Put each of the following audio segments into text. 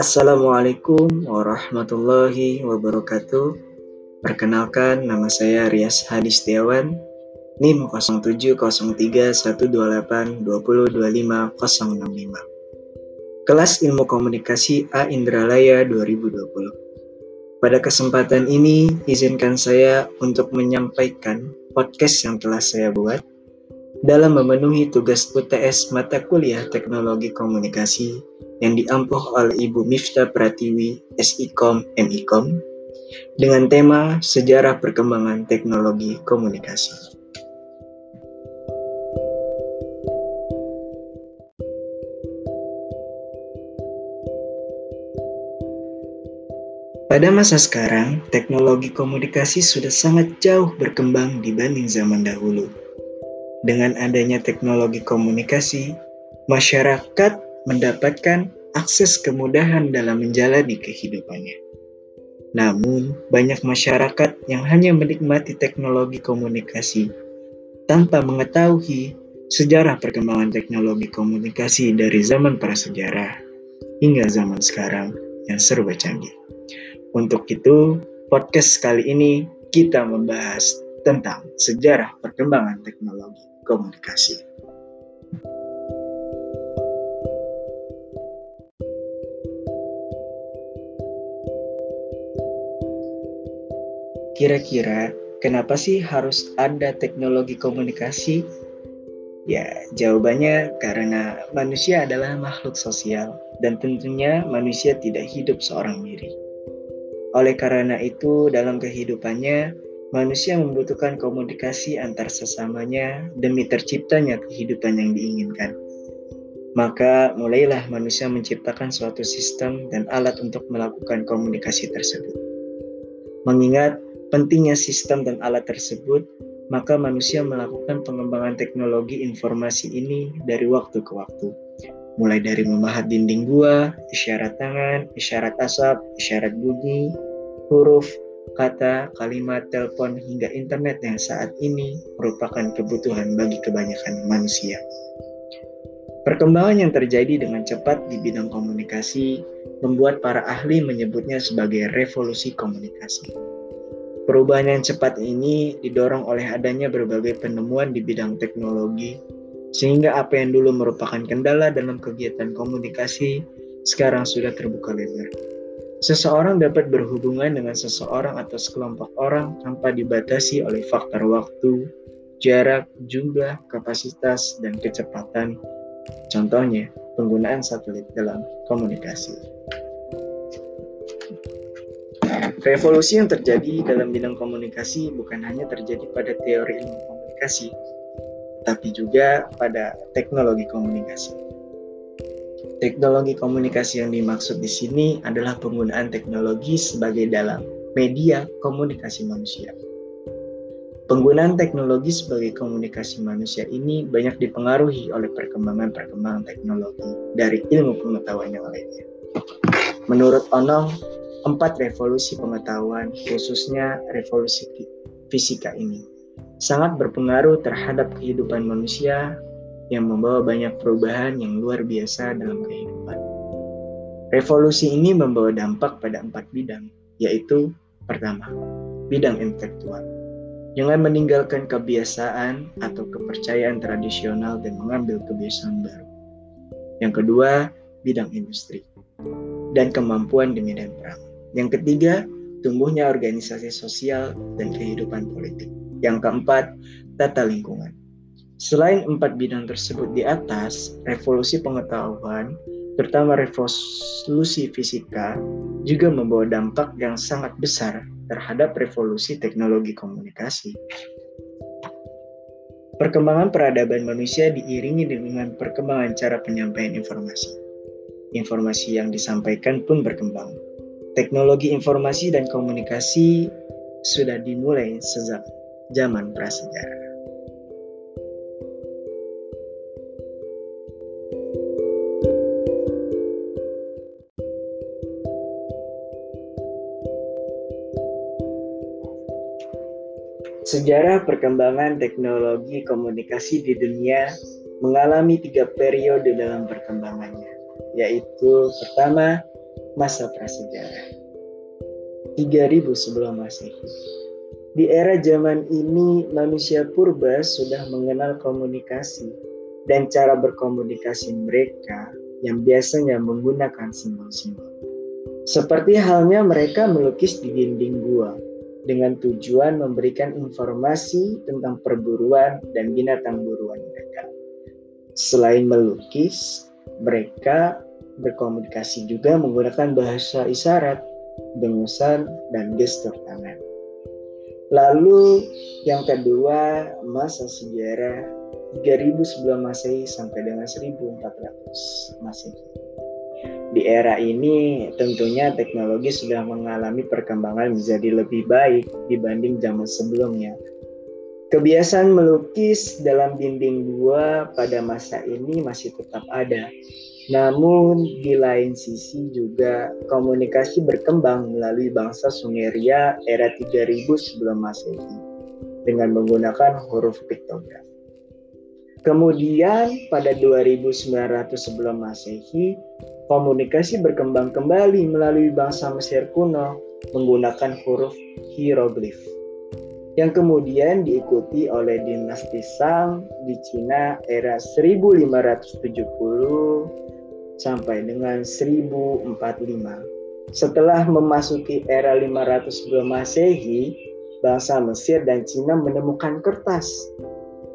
Assalamualaikum warahmatullahi wabarakatuh. Perkenalkan, nama saya Rias Hadi Setiawan, NIM 070312825065. Kelas Ilmu Komunikasi A Indralaya 2020. Pada kesempatan ini, izinkan saya untuk menyampaikan podcast yang telah saya buat dalam memenuhi tugas UTS mata kuliah Teknologi Komunikasi yang diampuh oleh Ibu Mifta Pratiwi, SIKOM, MIKOM, dengan tema Sejarah Perkembangan Teknologi Komunikasi. Pada masa sekarang, teknologi komunikasi sudah sangat jauh berkembang dibanding zaman dahulu dengan adanya teknologi komunikasi, masyarakat mendapatkan akses kemudahan dalam menjalani kehidupannya. Namun, banyak masyarakat yang hanya menikmati teknologi komunikasi tanpa mengetahui sejarah perkembangan teknologi komunikasi dari zaman prasejarah hingga zaman sekarang yang serba canggih. Untuk itu, podcast kali ini kita membahas tentang sejarah perkembangan teknologi komunikasi. Kira-kira kenapa sih harus ada teknologi komunikasi? Ya, jawabannya karena manusia adalah makhluk sosial dan tentunya manusia tidak hidup seorang diri. Oleh karena itu, dalam kehidupannya, manusia membutuhkan komunikasi antar sesamanya demi terciptanya kehidupan yang diinginkan. Maka mulailah manusia menciptakan suatu sistem dan alat untuk melakukan komunikasi tersebut. Mengingat pentingnya sistem dan alat tersebut, maka manusia melakukan pengembangan teknologi informasi ini dari waktu ke waktu. Mulai dari memahat dinding gua, isyarat tangan, isyarat asap, isyarat bunyi, huruf, kata, kalimat, telepon, hingga internet yang saat ini merupakan kebutuhan bagi kebanyakan manusia. Perkembangan yang terjadi dengan cepat di bidang komunikasi membuat para ahli menyebutnya sebagai revolusi komunikasi. Perubahan yang cepat ini didorong oleh adanya berbagai penemuan di bidang teknologi, sehingga apa yang dulu merupakan kendala dalam kegiatan komunikasi sekarang sudah terbuka lebar. Seseorang dapat berhubungan dengan seseorang atau sekelompok orang tanpa dibatasi oleh faktor waktu, jarak, jumlah, kapasitas, dan kecepatan. Contohnya, penggunaan satelit dalam komunikasi. Revolusi yang terjadi dalam bidang komunikasi bukan hanya terjadi pada teori ilmu komunikasi, tapi juga pada teknologi komunikasi. Teknologi komunikasi yang dimaksud di sini adalah penggunaan teknologi sebagai dalam media komunikasi manusia. Penggunaan teknologi sebagai komunikasi manusia ini banyak dipengaruhi oleh perkembangan-perkembangan teknologi dari ilmu pengetahuan yang lainnya. Menurut Onong, empat revolusi pengetahuan, khususnya revolusi fisika ini, sangat berpengaruh terhadap kehidupan manusia yang membawa banyak perubahan yang luar biasa dalam kehidupan. Revolusi ini membawa dampak pada empat bidang, yaitu pertama, bidang intelektual. Jangan meninggalkan kebiasaan atau kepercayaan tradisional dan mengambil kebiasaan baru. Yang kedua, bidang industri dan kemampuan di medan perang. Yang ketiga, tumbuhnya organisasi sosial dan kehidupan politik. Yang keempat, tata lingkungan. Selain empat bidang tersebut di atas, revolusi pengetahuan, terutama revolusi fisika, juga membawa dampak yang sangat besar terhadap revolusi teknologi komunikasi. Perkembangan peradaban manusia diiringi dengan perkembangan cara penyampaian informasi. Informasi yang disampaikan pun berkembang. Teknologi informasi dan komunikasi sudah dimulai sejak zaman prasejarah. Sejarah perkembangan teknologi komunikasi di dunia mengalami tiga periode dalam perkembangannya, yaitu pertama masa prasejarah. 3000 sebelum Masehi. Di era zaman ini manusia purba sudah mengenal komunikasi dan cara berkomunikasi mereka yang biasanya menggunakan simbol-simbol. Seperti halnya mereka melukis di dinding gua dengan tujuan memberikan informasi tentang perburuan dan binatang buruan mereka. Selain melukis, mereka berkomunikasi juga menggunakan bahasa isyarat, dengusan, dan gestur tangan. Lalu yang kedua, masa sejarah 3000 sebelum Masehi sampai dengan 1400 Masehi. Di era ini tentunya teknologi sudah mengalami perkembangan menjadi lebih baik dibanding zaman sebelumnya. Kebiasaan melukis dalam dinding gua pada masa ini masih tetap ada. Namun di lain sisi juga komunikasi berkembang melalui bangsa Sumeria era 3000 sebelum Masehi dengan menggunakan huruf piktogram. Kemudian pada 2900 sebelum Masehi, komunikasi berkembang kembali melalui bangsa Mesir kuno menggunakan huruf hieroglif. Yang kemudian diikuti oleh dinasti Sang di Cina era 1570 sampai dengan 1045. Setelah memasuki era 500 sebelum Masehi, bangsa Mesir dan Cina menemukan kertas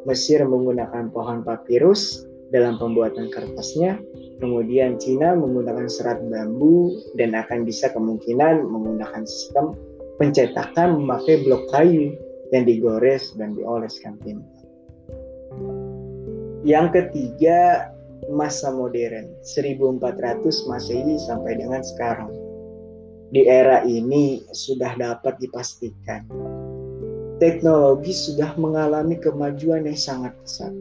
Mesir menggunakan pohon papirus dalam pembuatan kertasnya, kemudian Cina menggunakan serat bambu dan akan bisa kemungkinan menggunakan sistem pencetakan memakai blok kayu yang digores dan dioleskan tinta. Yang ketiga, masa modern 1400 Masehi sampai dengan sekarang. Di era ini sudah dapat dipastikan teknologi sudah mengalami kemajuan yang sangat pesat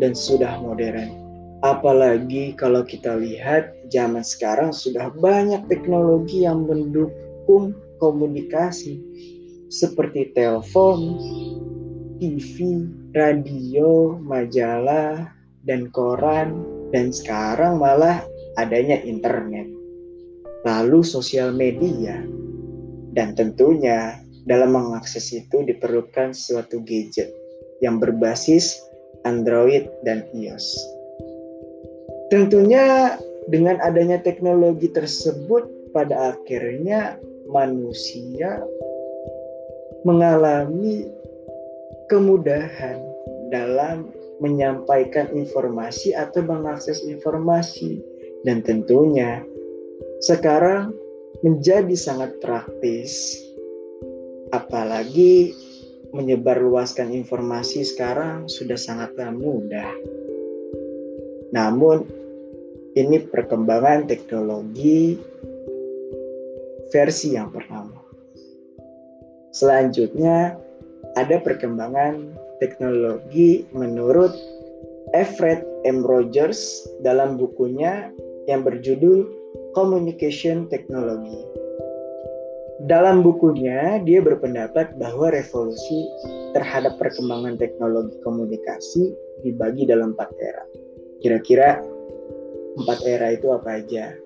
dan sudah modern. Apalagi kalau kita lihat zaman sekarang sudah banyak teknologi yang mendukung komunikasi seperti telepon, TV, radio, majalah, dan koran, dan sekarang malah adanya internet. Lalu sosial media, dan tentunya dalam mengakses itu diperlukan suatu gadget yang berbasis Android dan iOS. Tentunya dengan adanya teknologi tersebut pada akhirnya manusia mengalami kemudahan dalam menyampaikan informasi atau mengakses informasi dan tentunya sekarang menjadi sangat praktis apalagi menyebarluaskan informasi sekarang sudah sangatlah mudah. Namun ini perkembangan teknologi versi yang pertama. Selanjutnya ada perkembangan teknologi menurut Everett M. Rogers dalam bukunya yang berjudul Communication Technology dalam bukunya, dia berpendapat bahwa revolusi terhadap perkembangan teknologi komunikasi dibagi dalam empat era. Kira-kira empat era itu apa aja?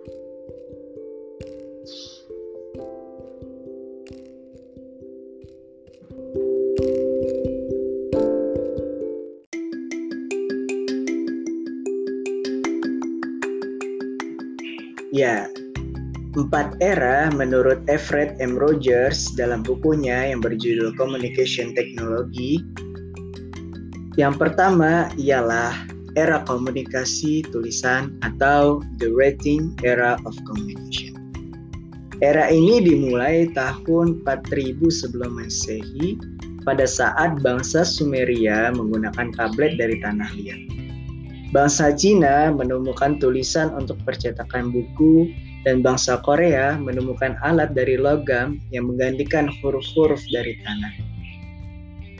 Ya, Empat era menurut Everett M. Rogers dalam bukunya yang berjudul Communication Technology. Yang pertama ialah era komunikasi tulisan atau the writing era of communication. Era ini dimulai tahun 4000 sebelum Masehi pada saat bangsa Sumeria menggunakan tablet dari tanah liat. Bangsa Cina menemukan tulisan untuk percetakan buku dan bangsa Korea menemukan alat dari logam yang menggantikan huruf-huruf dari tanah.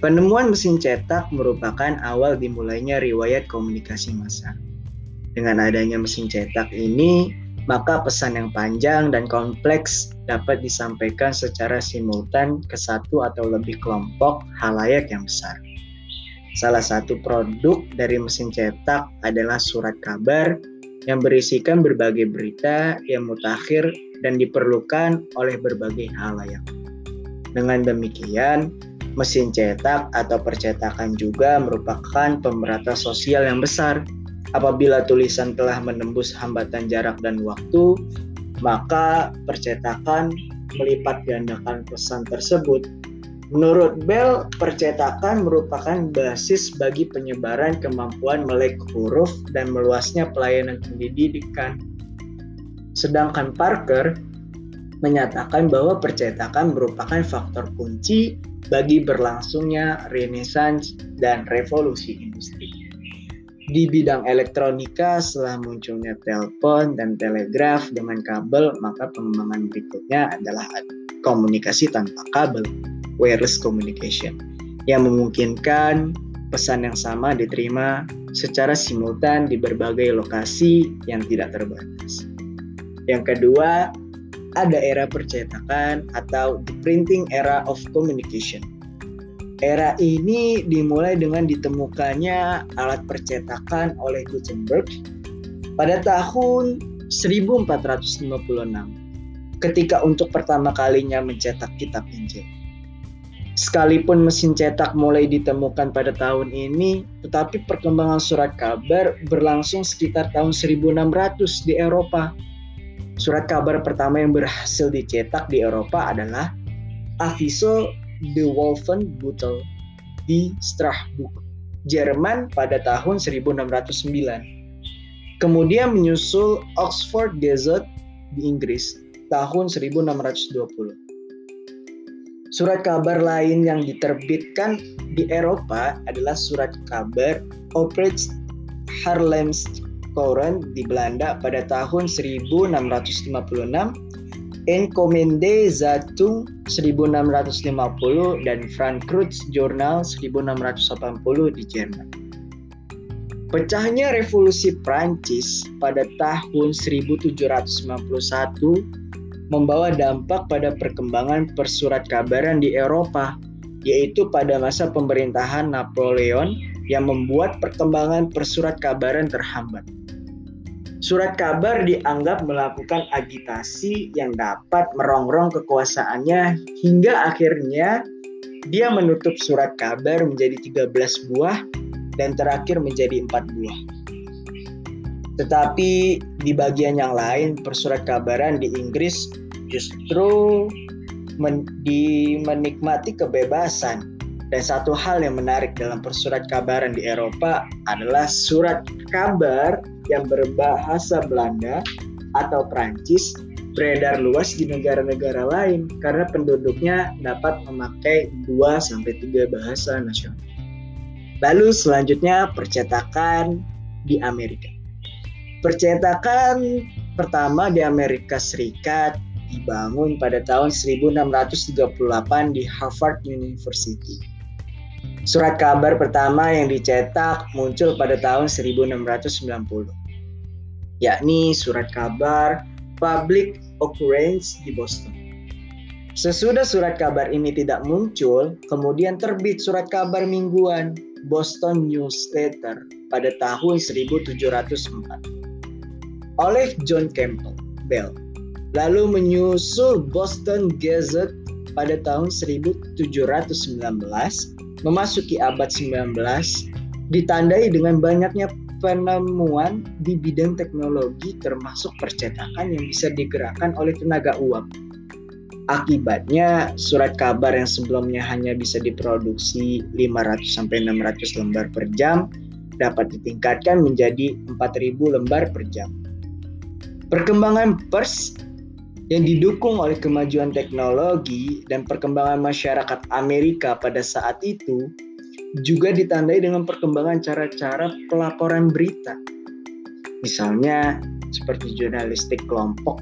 Penemuan mesin cetak merupakan awal dimulainya riwayat komunikasi massa. Dengan adanya mesin cetak ini, maka pesan yang panjang dan kompleks dapat disampaikan secara simultan ke satu atau lebih kelompok halayak yang besar. Salah satu produk dari mesin cetak adalah surat kabar yang berisikan berbagai berita yang mutakhir dan diperlukan oleh berbagai halayak. Dengan demikian, mesin cetak atau percetakan juga merupakan pemerata sosial yang besar. Apabila tulisan telah menembus hambatan jarak dan waktu, maka percetakan melipat gandakan pesan tersebut Menurut Bell, percetakan merupakan basis bagi penyebaran kemampuan melek huruf dan meluasnya pelayanan pendidikan. Sedangkan Parker menyatakan bahwa percetakan merupakan faktor kunci bagi berlangsungnya renaissance dan revolusi industri. Di bidang elektronika, setelah munculnya telepon dan telegraf dengan kabel, maka pengembangan berikutnya adalah komunikasi tanpa kabel wireless communication yang memungkinkan pesan yang sama diterima secara simultan di berbagai lokasi yang tidak terbatas. Yang kedua, ada era percetakan atau the printing era of communication. Era ini dimulai dengan ditemukannya alat percetakan oleh Gutenberg pada tahun 1456 ketika untuk pertama kalinya mencetak kitab Injil. Sekalipun mesin cetak mulai ditemukan pada tahun ini, tetapi perkembangan surat kabar berlangsung sekitar tahun 1600 di Eropa. Surat kabar pertama yang berhasil dicetak di Eropa adalah Aviso de Wolfenbüttel di Strasbourg, Jerman pada tahun 1609. Kemudian menyusul Oxford Gazette di Inggris tahun 1620. Surat kabar lain yang diterbitkan di Eropa adalah surat kabar Oprecht Haarlems Courant di Belanda pada tahun 1656, Enkomende Zatung 1650 dan Frankfurt Journal 1680 di Jerman. Pecahnya revolusi Prancis pada tahun 1791 membawa dampak pada perkembangan persurat kabaran di Eropa, yaitu pada masa pemerintahan Napoleon yang membuat perkembangan persurat kabaran terhambat. Surat kabar dianggap melakukan agitasi yang dapat merongrong kekuasaannya hingga akhirnya dia menutup surat kabar menjadi 13 buah dan terakhir menjadi empat buah. Tetapi di bagian yang lain, persurat kabaran di Inggris justru men di menikmati kebebasan. Dan satu hal yang menarik dalam persurat kabaran di Eropa adalah surat kabar yang berbahasa Belanda atau Prancis beredar luas di negara-negara lain karena penduduknya dapat memakai 2 sampai 3 bahasa nasional. Lalu selanjutnya percetakan di Amerika. Percetakan pertama di Amerika Serikat dibangun pada tahun 1638 di Harvard University. Surat kabar pertama yang dicetak muncul pada tahun 1690, yakni surat kabar Public Occurrence di Boston. Sesudah surat kabar ini tidak muncul, kemudian terbit surat kabar mingguan Boston Newsletter pada tahun 1704 oleh John Campbell Bell. Lalu menyusul Boston Gazette pada tahun 1719, memasuki abad 19, ditandai dengan banyaknya penemuan di bidang teknologi termasuk percetakan yang bisa digerakkan oleh tenaga uap. Akibatnya, surat kabar yang sebelumnya hanya bisa diproduksi 500 sampai 600 lembar per jam dapat ditingkatkan menjadi 4000 lembar per jam. Perkembangan pers yang didukung oleh kemajuan teknologi dan perkembangan masyarakat Amerika pada saat itu juga ditandai dengan perkembangan cara-cara pelaporan berita. Misalnya seperti jurnalistik kelompok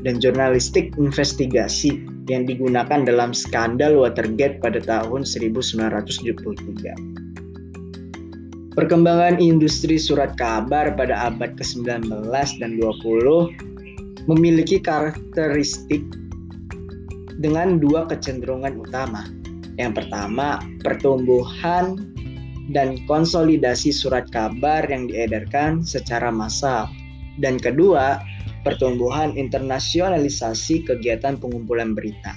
dan jurnalistik investigasi yang digunakan dalam skandal Watergate pada tahun 1973. Perkembangan industri surat kabar pada abad ke-19 dan 20 memiliki karakteristik dengan dua kecenderungan utama. Yang pertama, pertumbuhan dan konsolidasi surat kabar yang diedarkan secara massal Dan kedua, pertumbuhan internasionalisasi kegiatan pengumpulan berita.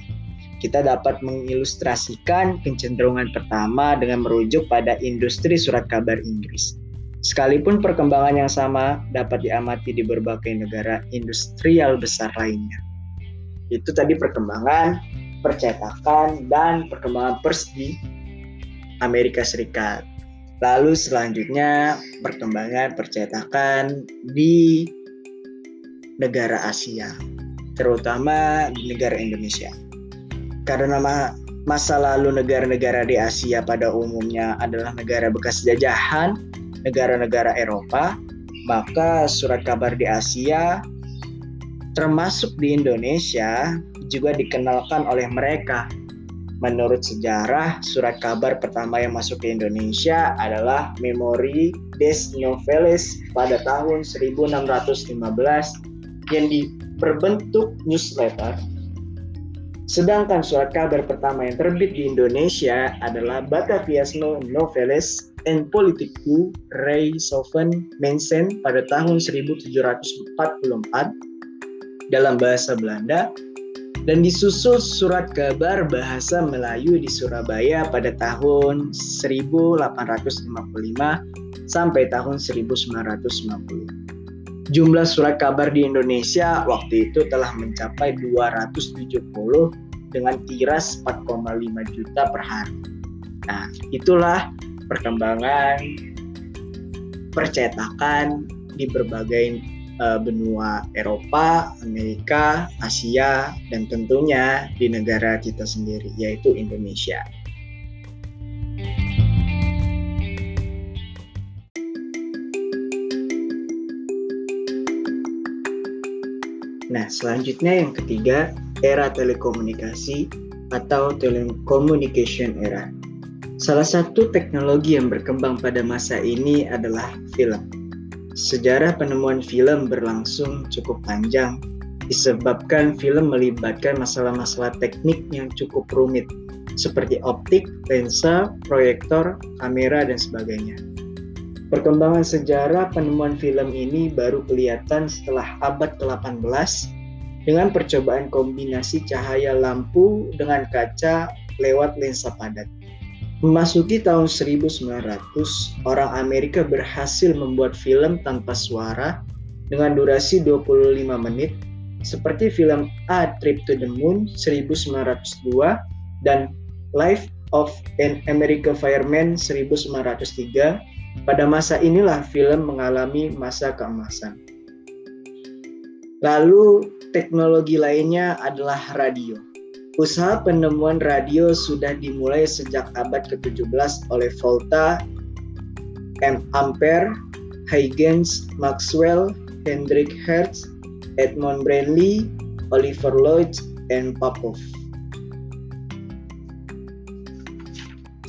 Kita dapat mengilustrasikan kecenderungan pertama dengan merujuk pada industri surat kabar Inggris. Sekalipun perkembangan yang sama dapat diamati di berbagai negara industrial besar lainnya. Itu tadi perkembangan percetakan dan perkembangan pers di Amerika Serikat. Lalu selanjutnya perkembangan percetakan di negara Asia, terutama di negara Indonesia. Karena masa lalu negara-negara di Asia pada umumnya adalah negara bekas jajahan, negara-negara Eropa, maka surat kabar di Asia termasuk di Indonesia juga dikenalkan oleh mereka Menurut sejarah, surat kabar pertama yang masuk ke Indonesia adalah Memori des Noveles pada tahun 1615 yang berbentuk newsletter. Sedangkan surat kabar pertama yang terbit di Indonesia adalah Batavias Noveles and Politiku Rey Soven Mensen pada tahun 1744 dalam bahasa Belanda dan disusul surat kabar bahasa Melayu di Surabaya pada tahun 1855 sampai tahun 1950. Jumlah surat kabar di Indonesia waktu itu telah mencapai 270 dengan tiras 4,5 juta per hari. Nah, itulah perkembangan percetakan di berbagai uh, benua Eropa, Amerika, Asia, dan tentunya di negara kita sendiri, yaitu Indonesia. Nah, selanjutnya yang ketiga, era telekomunikasi atau telecommunication era. Salah satu teknologi yang berkembang pada masa ini adalah film. Sejarah penemuan film berlangsung cukup panjang, disebabkan film melibatkan masalah-masalah teknik yang cukup rumit, seperti optik, lensa, proyektor, kamera, dan sebagainya. Perkembangan sejarah penemuan film ini baru kelihatan setelah abad ke-18 dengan percobaan kombinasi cahaya lampu dengan kaca lewat lensa padat. Memasuki tahun 1900, orang Amerika berhasil membuat film tanpa suara dengan durasi 25 menit seperti film A Trip to the Moon 1902 dan Life of an American Fireman 1903. Pada masa inilah film mengalami masa keemasan. Lalu teknologi lainnya adalah radio. Usaha penemuan radio sudah dimulai sejak abad ke-17 oleh Volta, M. Ampere, Huygens, Maxwell, Hendrik Hertz, Edmund Branly, Oliver Lloyd, dan Popov.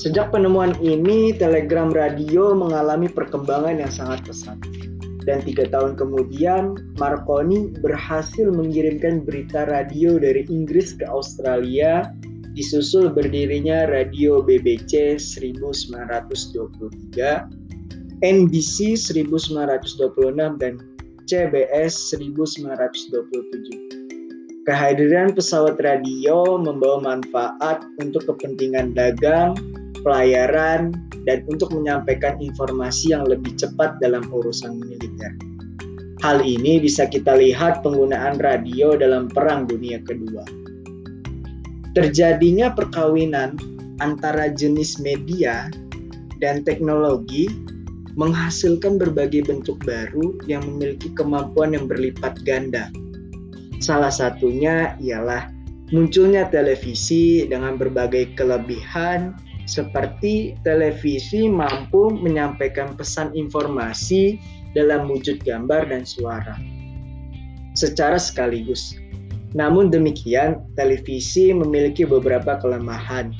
Sejak penemuan ini, telegram radio mengalami perkembangan yang sangat pesat dan tiga tahun kemudian Marconi berhasil mengirimkan berita radio dari Inggris ke Australia disusul berdirinya radio BBC 1923, NBC 1926 dan CBS 1927. Kehadiran pesawat radio membawa manfaat untuk kepentingan dagang, pelayaran, dan untuk menyampaikan informasi yang lebih cepat dalam urusan militer. Hal ini bisa kita lihat penggunaan radio dalam Perang Dunia Kedua. Terjadinya perkawinan antara jenis media dan teknologi menghasilkan berbagai bentuk baru yang memiliki kemampuan yang berlipat ganda. Salah satunya ialah munculnya televisi dengan berbagai kelebihan seperti televisi mampu menyampaikan pesan informasi dalam wujud gambar dan suara secara sekaligus. Namun demikian, televisi memiliki beberapa kelemahan,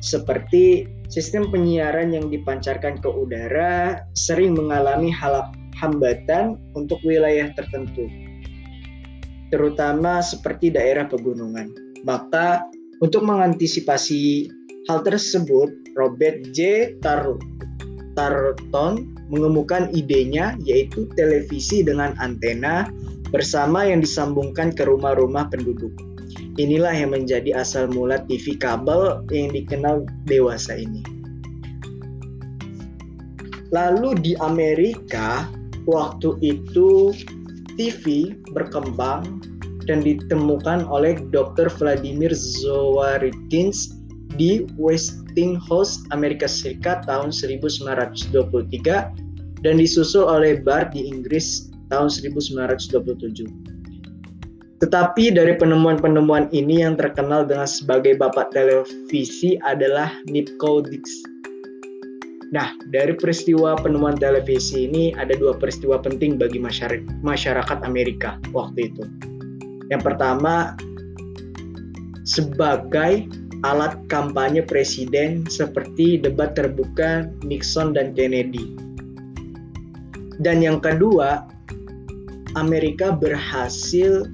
seperti sistem penyiaran yang dipancarkan ke udara sering mengalami hal hambatan untuk wilayah tertentu, terutama seperti daerah pegunungan. Maka, untuk mengantisipasi Hal tersebut Robert J. Tar Tarton mengemukan idenya yaitu televisi dengan antena bersama yang disambungkan ke rumah-rumah penduduk. Inilah yang menjadi asal mula TV kabel yang dikenal dewasa ini. Lalu di Amerika, waktu itu TV berkembang dan ditemukan oleh Dr. Vladimir Zworykin di Westinghouse, Amerika Serikat tahun 1923 dan disusul oleh Bard di Inggris tahun 1927. Tetapi dari penemuan-penemuan ini yang terkenal dengan sebagai bapak televisi adalah Nipkow Nah, dari peristiwa penemuan televisi ini ada dua peristiwa penting bagi masyarakat Amerika waktu itu. Yang pertama, sebagai alat kampanye presiden seperti debat terbuka Nixon dan Kennedy. Dan yang kedua, Amerika berhasil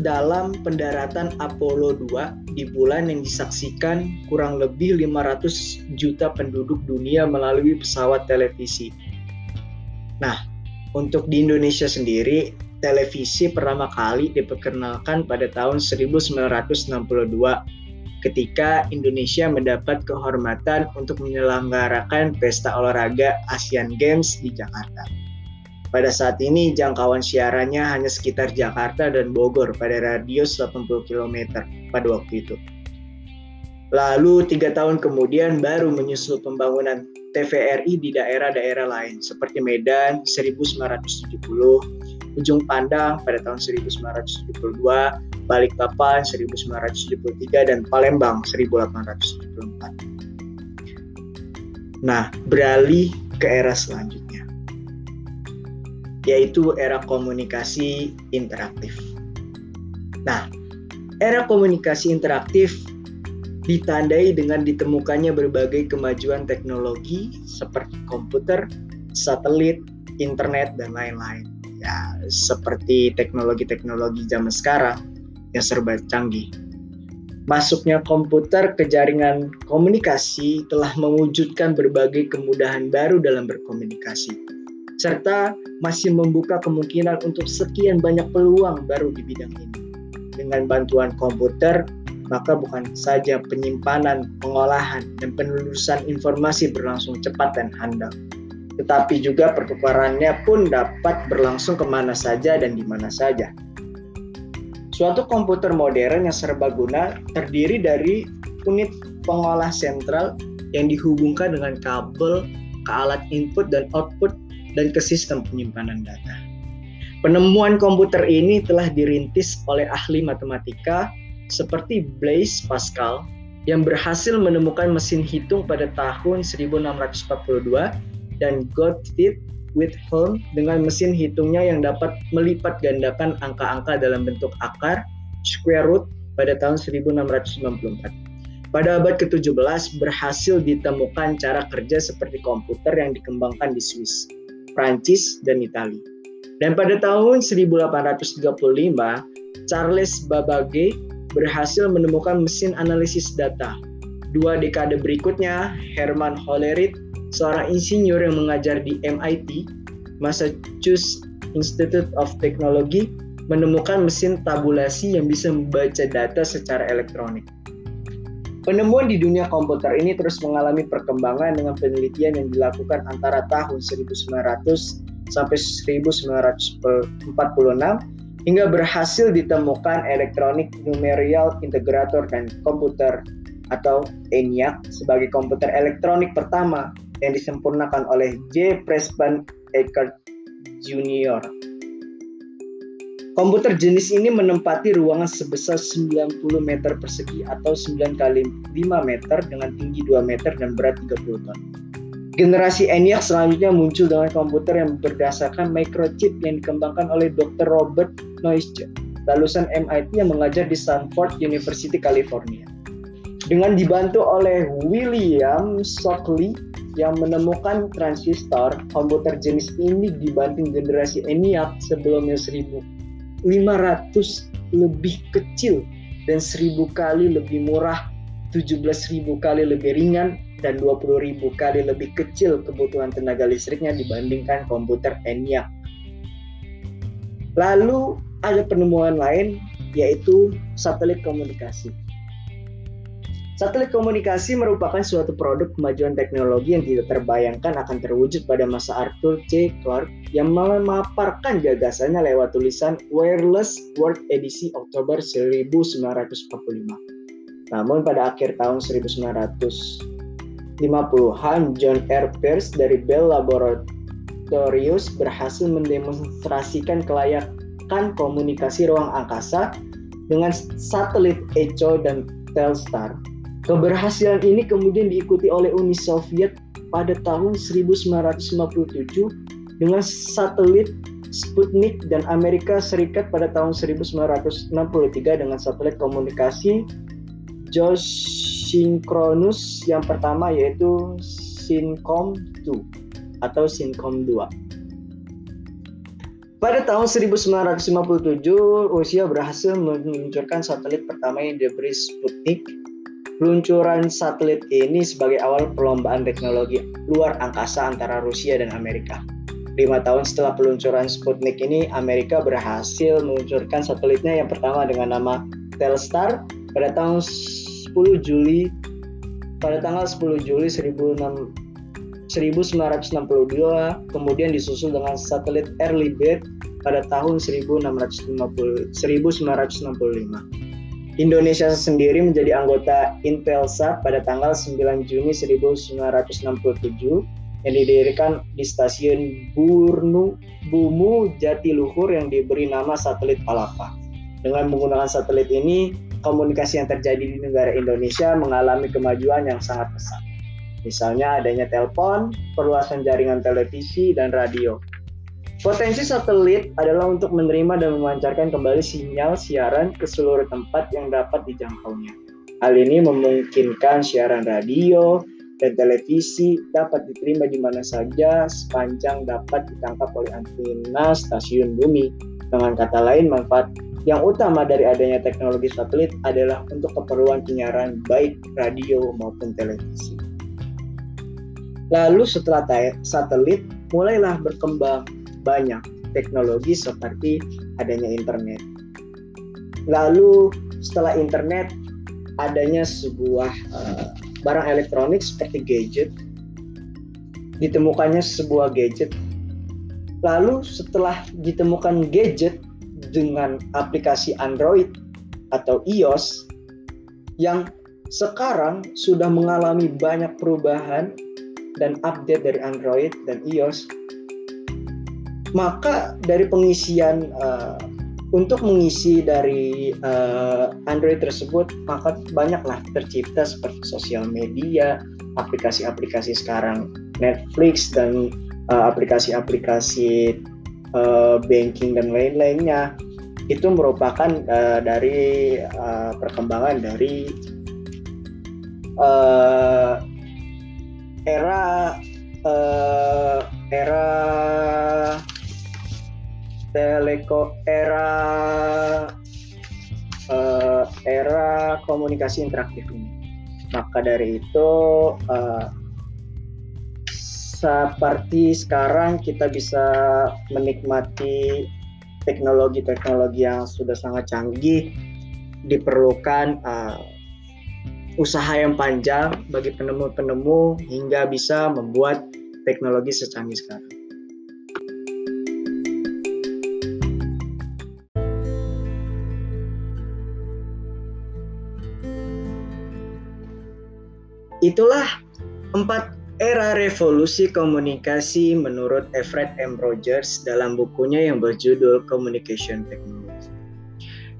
dalam pendaratan Apollo 2 di bulan yang disaksikan kurang lebih 500 juta penduduk dunia melalui pesawat televisi. Nah, untuk di Indonesia sendiri, televisi pertama kali diperkenalkan pada tahun 1962 ketika Indonesia mendapat kehormatan untuk menyelenggarakan pesta olahraga Asian Games di Jakarta. Pada saat ini jangkauan siarannya hanya sekitar Jakarta dan Bogor pada radius 80 km pada waktu itu. Lalu tiga tahun kemudian baru menyusul pembangunan TVRI di daerah-daerah lain seperti Medan 1970, Ujung Pandang pada tahun 1972, Balikpapan 1973, dan Palembang 1874. Nah, beralih ke era selanjutnya, yaitu era komunikasi interaktif. Nah, era komunikasi interaktif ditandai dengan ditemukannya berbagai kemajuan teknologi seperti komputer, satelit, internet, dan lain-lain ya seperti teknologi-teknologi zaman sekarang yang serba canggih. Masuknya komputer ke jaringan komunikasi telah mewujudkan berbagai kemudahan baru dalam berkomunikasi, serta masih membuka kemungkinan untuk sekian banyak peluang baru di bidang ini. Dengan bantuan komputer, maka bukan saja penyimpanan, pengolahan, dan penelusuran informasi berlangsung cepat dan handal, tetapi juga pertukarannya pun dapat berlangsung ke mana saja dan di mana saja. Suatu komputer modern yang serbaguna terdiri dari unit pengolah sentral yang dihubungkan dengan kabel ke alat input dan output dan ke sistem penyimpanan data. Penemuan komputer ini telah dirintis oleh ahli matematika seperti Blaise Pascal yang berhasil menemukan mesin hitung pada tahun 1642 dan Gottfried Wilhelm dengan mesin hitungnya yang dapat melipat gandakan angka-angka dalam bentuk akar, square root pada tahun 1694. Pada abad ke-17 berhasil ditemukan cara kerja seperti komputer yang dikembangkan di Swiss, Prancis, dan Italia. Dan pada tahun 1835, Charles Babbage berhasil menemukan mesin analisis data. Dua dekade berikutnya, Hermann Hollerith seorang insinyur yang mengajar di MIT, Massachusetts Institute of Technology, menemukan mesin tabulasi yang bisa membaca data secara elektronik. Penemuan di dunia komputer ini terus mengalami perkembangan dengan penelitian yang dilakukan antara tahun 1900 sampai 1946 hingga berhasil ditemukan elektronik numerical integrator dan komputer atau ENIAC sebagai komputer elektronik pertama yang disempurnakan oleh J. Preston Eckert Jr. Komputer jenis ini menempati ruangan sebesar 90 meter persegi atau 9 kali 5 meter dengan tinggi 2 meter dan berat 30 ton. Generasi ENIAC selanjutnya muncul dengan komputer yang berdasarkan microchip yang dikembangkan oleh Dr. Robert Noyce, lulusan MIT yang mengajar di Stanford University, California. Dengan dibantu oleh William Shockley yang menemukan transistor komputer jenis ini dibanding generasi ENIAC sebelumnya 1500 lebih kecil dan 1000 kali lebih murah, 17.000 kali lebih ringan dan 20.000 kali lebih kecil kebutuhan tenaga listriknya dibandingkan komputer ENIAC. Lalu ada penemuan lain yaitu satelit komunikasi. Satelit komunikasi merupakan suatu produk kemajuan teknologi yang tidak terbayangkan akan terwujud pada masa Arthur C. Clarke yang memaparkan gagasannya lewat tulisan Wireless World edisi Oktober 1945. Namun pada akhir tahun 1950-an, John R. Pierce dari Bell Laboratories berhasil mendemonstrasikan kelayakan komunikasi ruang angkasa dengan satelit Echo dan Telstar Keberhasilan ini kemudian diikuti oleh Uni Soviet pada tahun 1957 dengan satelit Sputnik dan Amerika Serikat pada tahun 1963 dengan satelit komunikasi geosynchronous yang pertama yaitu Syncom 2 atau Syncom 2. Pada tahun 1957, Rusia berhasil meluncurkan satelit pertama yang diberi Sputnik Peluncuran satelit ini sebagai awal perlombaan teknologi luar angkasa antara Rusia dan Amerika. Lima tahun setelah peluncuran Sputnik ini, Amerika berhasil meluncurkan satelitnya yang pertama dengan nama Telstar pada tahun 10 Juli pada tanggal 10 Juli 1962 kemudian disusul dengan satelit Earlybird pada tahun 1950, 1965. Indonesia sendiri menjadi anggota Intelsat pada tanggal 9 Juni 1967 yang didirikan di stasiun Burnu Bumu Jatiluhur yang diberi nama satelit Palapa. Dengan menggunakan satelit ini, komunikasi yang terjadi di negara Indonesia mengalami kemajuan yang sangat pesat. Misalnya adanya telepon, perluasan jaringan televisi, dan radio. Potensi satelit adalah untuk menerima dan memancarkan kembali sinyal siaran ke seluruh tempat yang dapat dijangkaunya. Hal ini memungkinkan siaran radio dan televisi dapat diterima di mana saja sepanjang dapat ditangkap oleh antena stasiun bumi. Dengan kata lain, manfaat yang utama dari adanya teknologi satelit adalah untuk keperluan penyiaran baik radio maupun televisi. Lalu setelah satelit, mulailah berkembang banyak teknologi seperti adanya internet. Lalu setelah internet adanya sebuah uh, barang elektronik seperti gadget, ditemukannya sebuah gadget. Lalu setelah ditemukan gadget dengan aplikasi Android atau iOS yang sekarang sudah mengalami banyak perubahan dan update dari Android dan iOS maka dari pengisian uh, untuk mengisi dari uh, Android tersebut maka banyaklah tercipta seperti sosial media, aplikasi-aplikasi sekarang Netflix dan uh, aplikasi-aplikasi uh, banking dan lain-lainnya. Itu merupakan uh, dari uh, perkembangan dari uh, era uh, era teleko era uh, era komunikasi interaktif ini. Maka dari itu uh, seperti sekarang kita bisa menikmati teknologi-teknologi yang sudah sangat canggih diperlukan uh, usaha yang panjang bagi penemu-penemu hingga bisa membuat teknologi secanggih sekarang. Itulah empat era revolusi komunikasi menurut Everett M. Rogers dalam bukunya yang berjudul Communication Technology.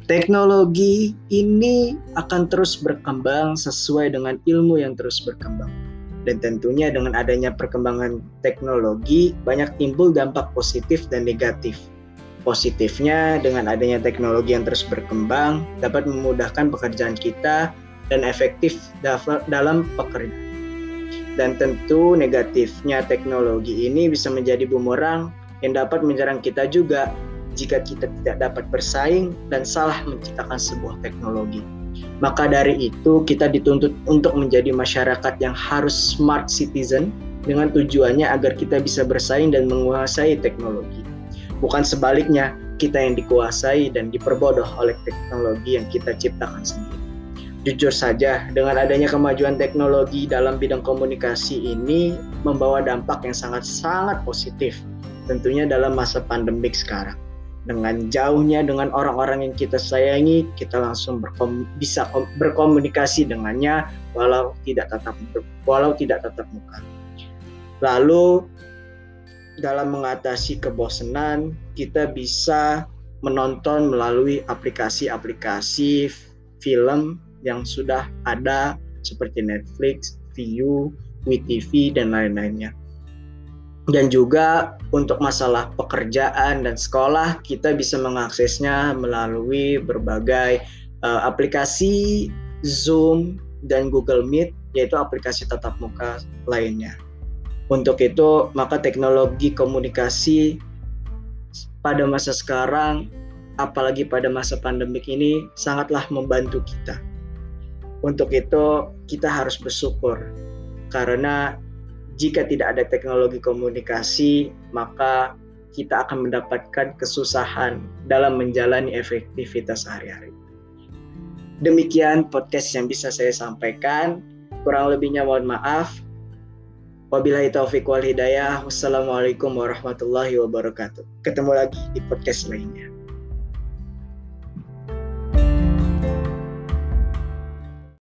Teknologi ini akan terus berkembang sesuai dengan ilmu yang terus berkembang. Dan tentunya dengan adanya perkembangan teknologi banyak timbul dampak positif dan negatif. Positifnya dengan adanya teknologi yang terus berkembang dapat memudahkan pekerjaan kita dan efektif dalam pekerjaan. Dan tentu negatifnya teknologi ini bisa menjadi bumerang yang dapat menyerang kita juga jika kita tidak dapat bersaing dan salah menciptakan sebuah teknologi. Maka dari itu kita dituntut untuk menjadi masyarakat yang harus smart citizen dengan tujuannya agar kita bisa bersaing dan menguasai teknologi. Bukan sebaliknya, kita yang dikuasai dan diperbodoh oleh teknologi yang kita ciptakan sendiri. Jujur saja, dengan adanya kemajuan teknologi dalam bidang komunikasi ini membawa dampak yang sangat-sangat positif, tentunya dalam masa pandemik sekarang. Dengan jauhnya dengan orang-orang yang kita sayangi, kita langsung berkom bisa berkomunikasi dengannya walau tidak tatap walau tidak tatap muka. Lalu dalam mengatasi kebosanan, kita bisa menonton melalui aplikasi-aplikasi film yang sudah ada seperti Netflix, Viu, WeTV dan lain-lainnya. Dan juga untuk masalah pekerjaan dan sekolah kita bisa mengaksesnya melalui berbagai uh, aplikasi Zoom dan Google Meet yaitu aplikasi tatap muka lainnya. Untuk itu maka teknologi komunikasi pada masa sekarang apalagi pada masa pandemik ini sangatlah membantu kita untuk itu kita harus bersyukur karena jika tidak ada teknologi komunikasi maka kita akan mendapatkan kesusahan dalam menjalani efektivitas sehari-hari. Demikian podcast yang bisa saya sampaikan. Kurang lebihnya mohon maaf. Wabillahi taufiq wal hidayah. Wassalamualaikum warahmatullahi wabarakatuh. Ketemu lagi di podcast lainnya.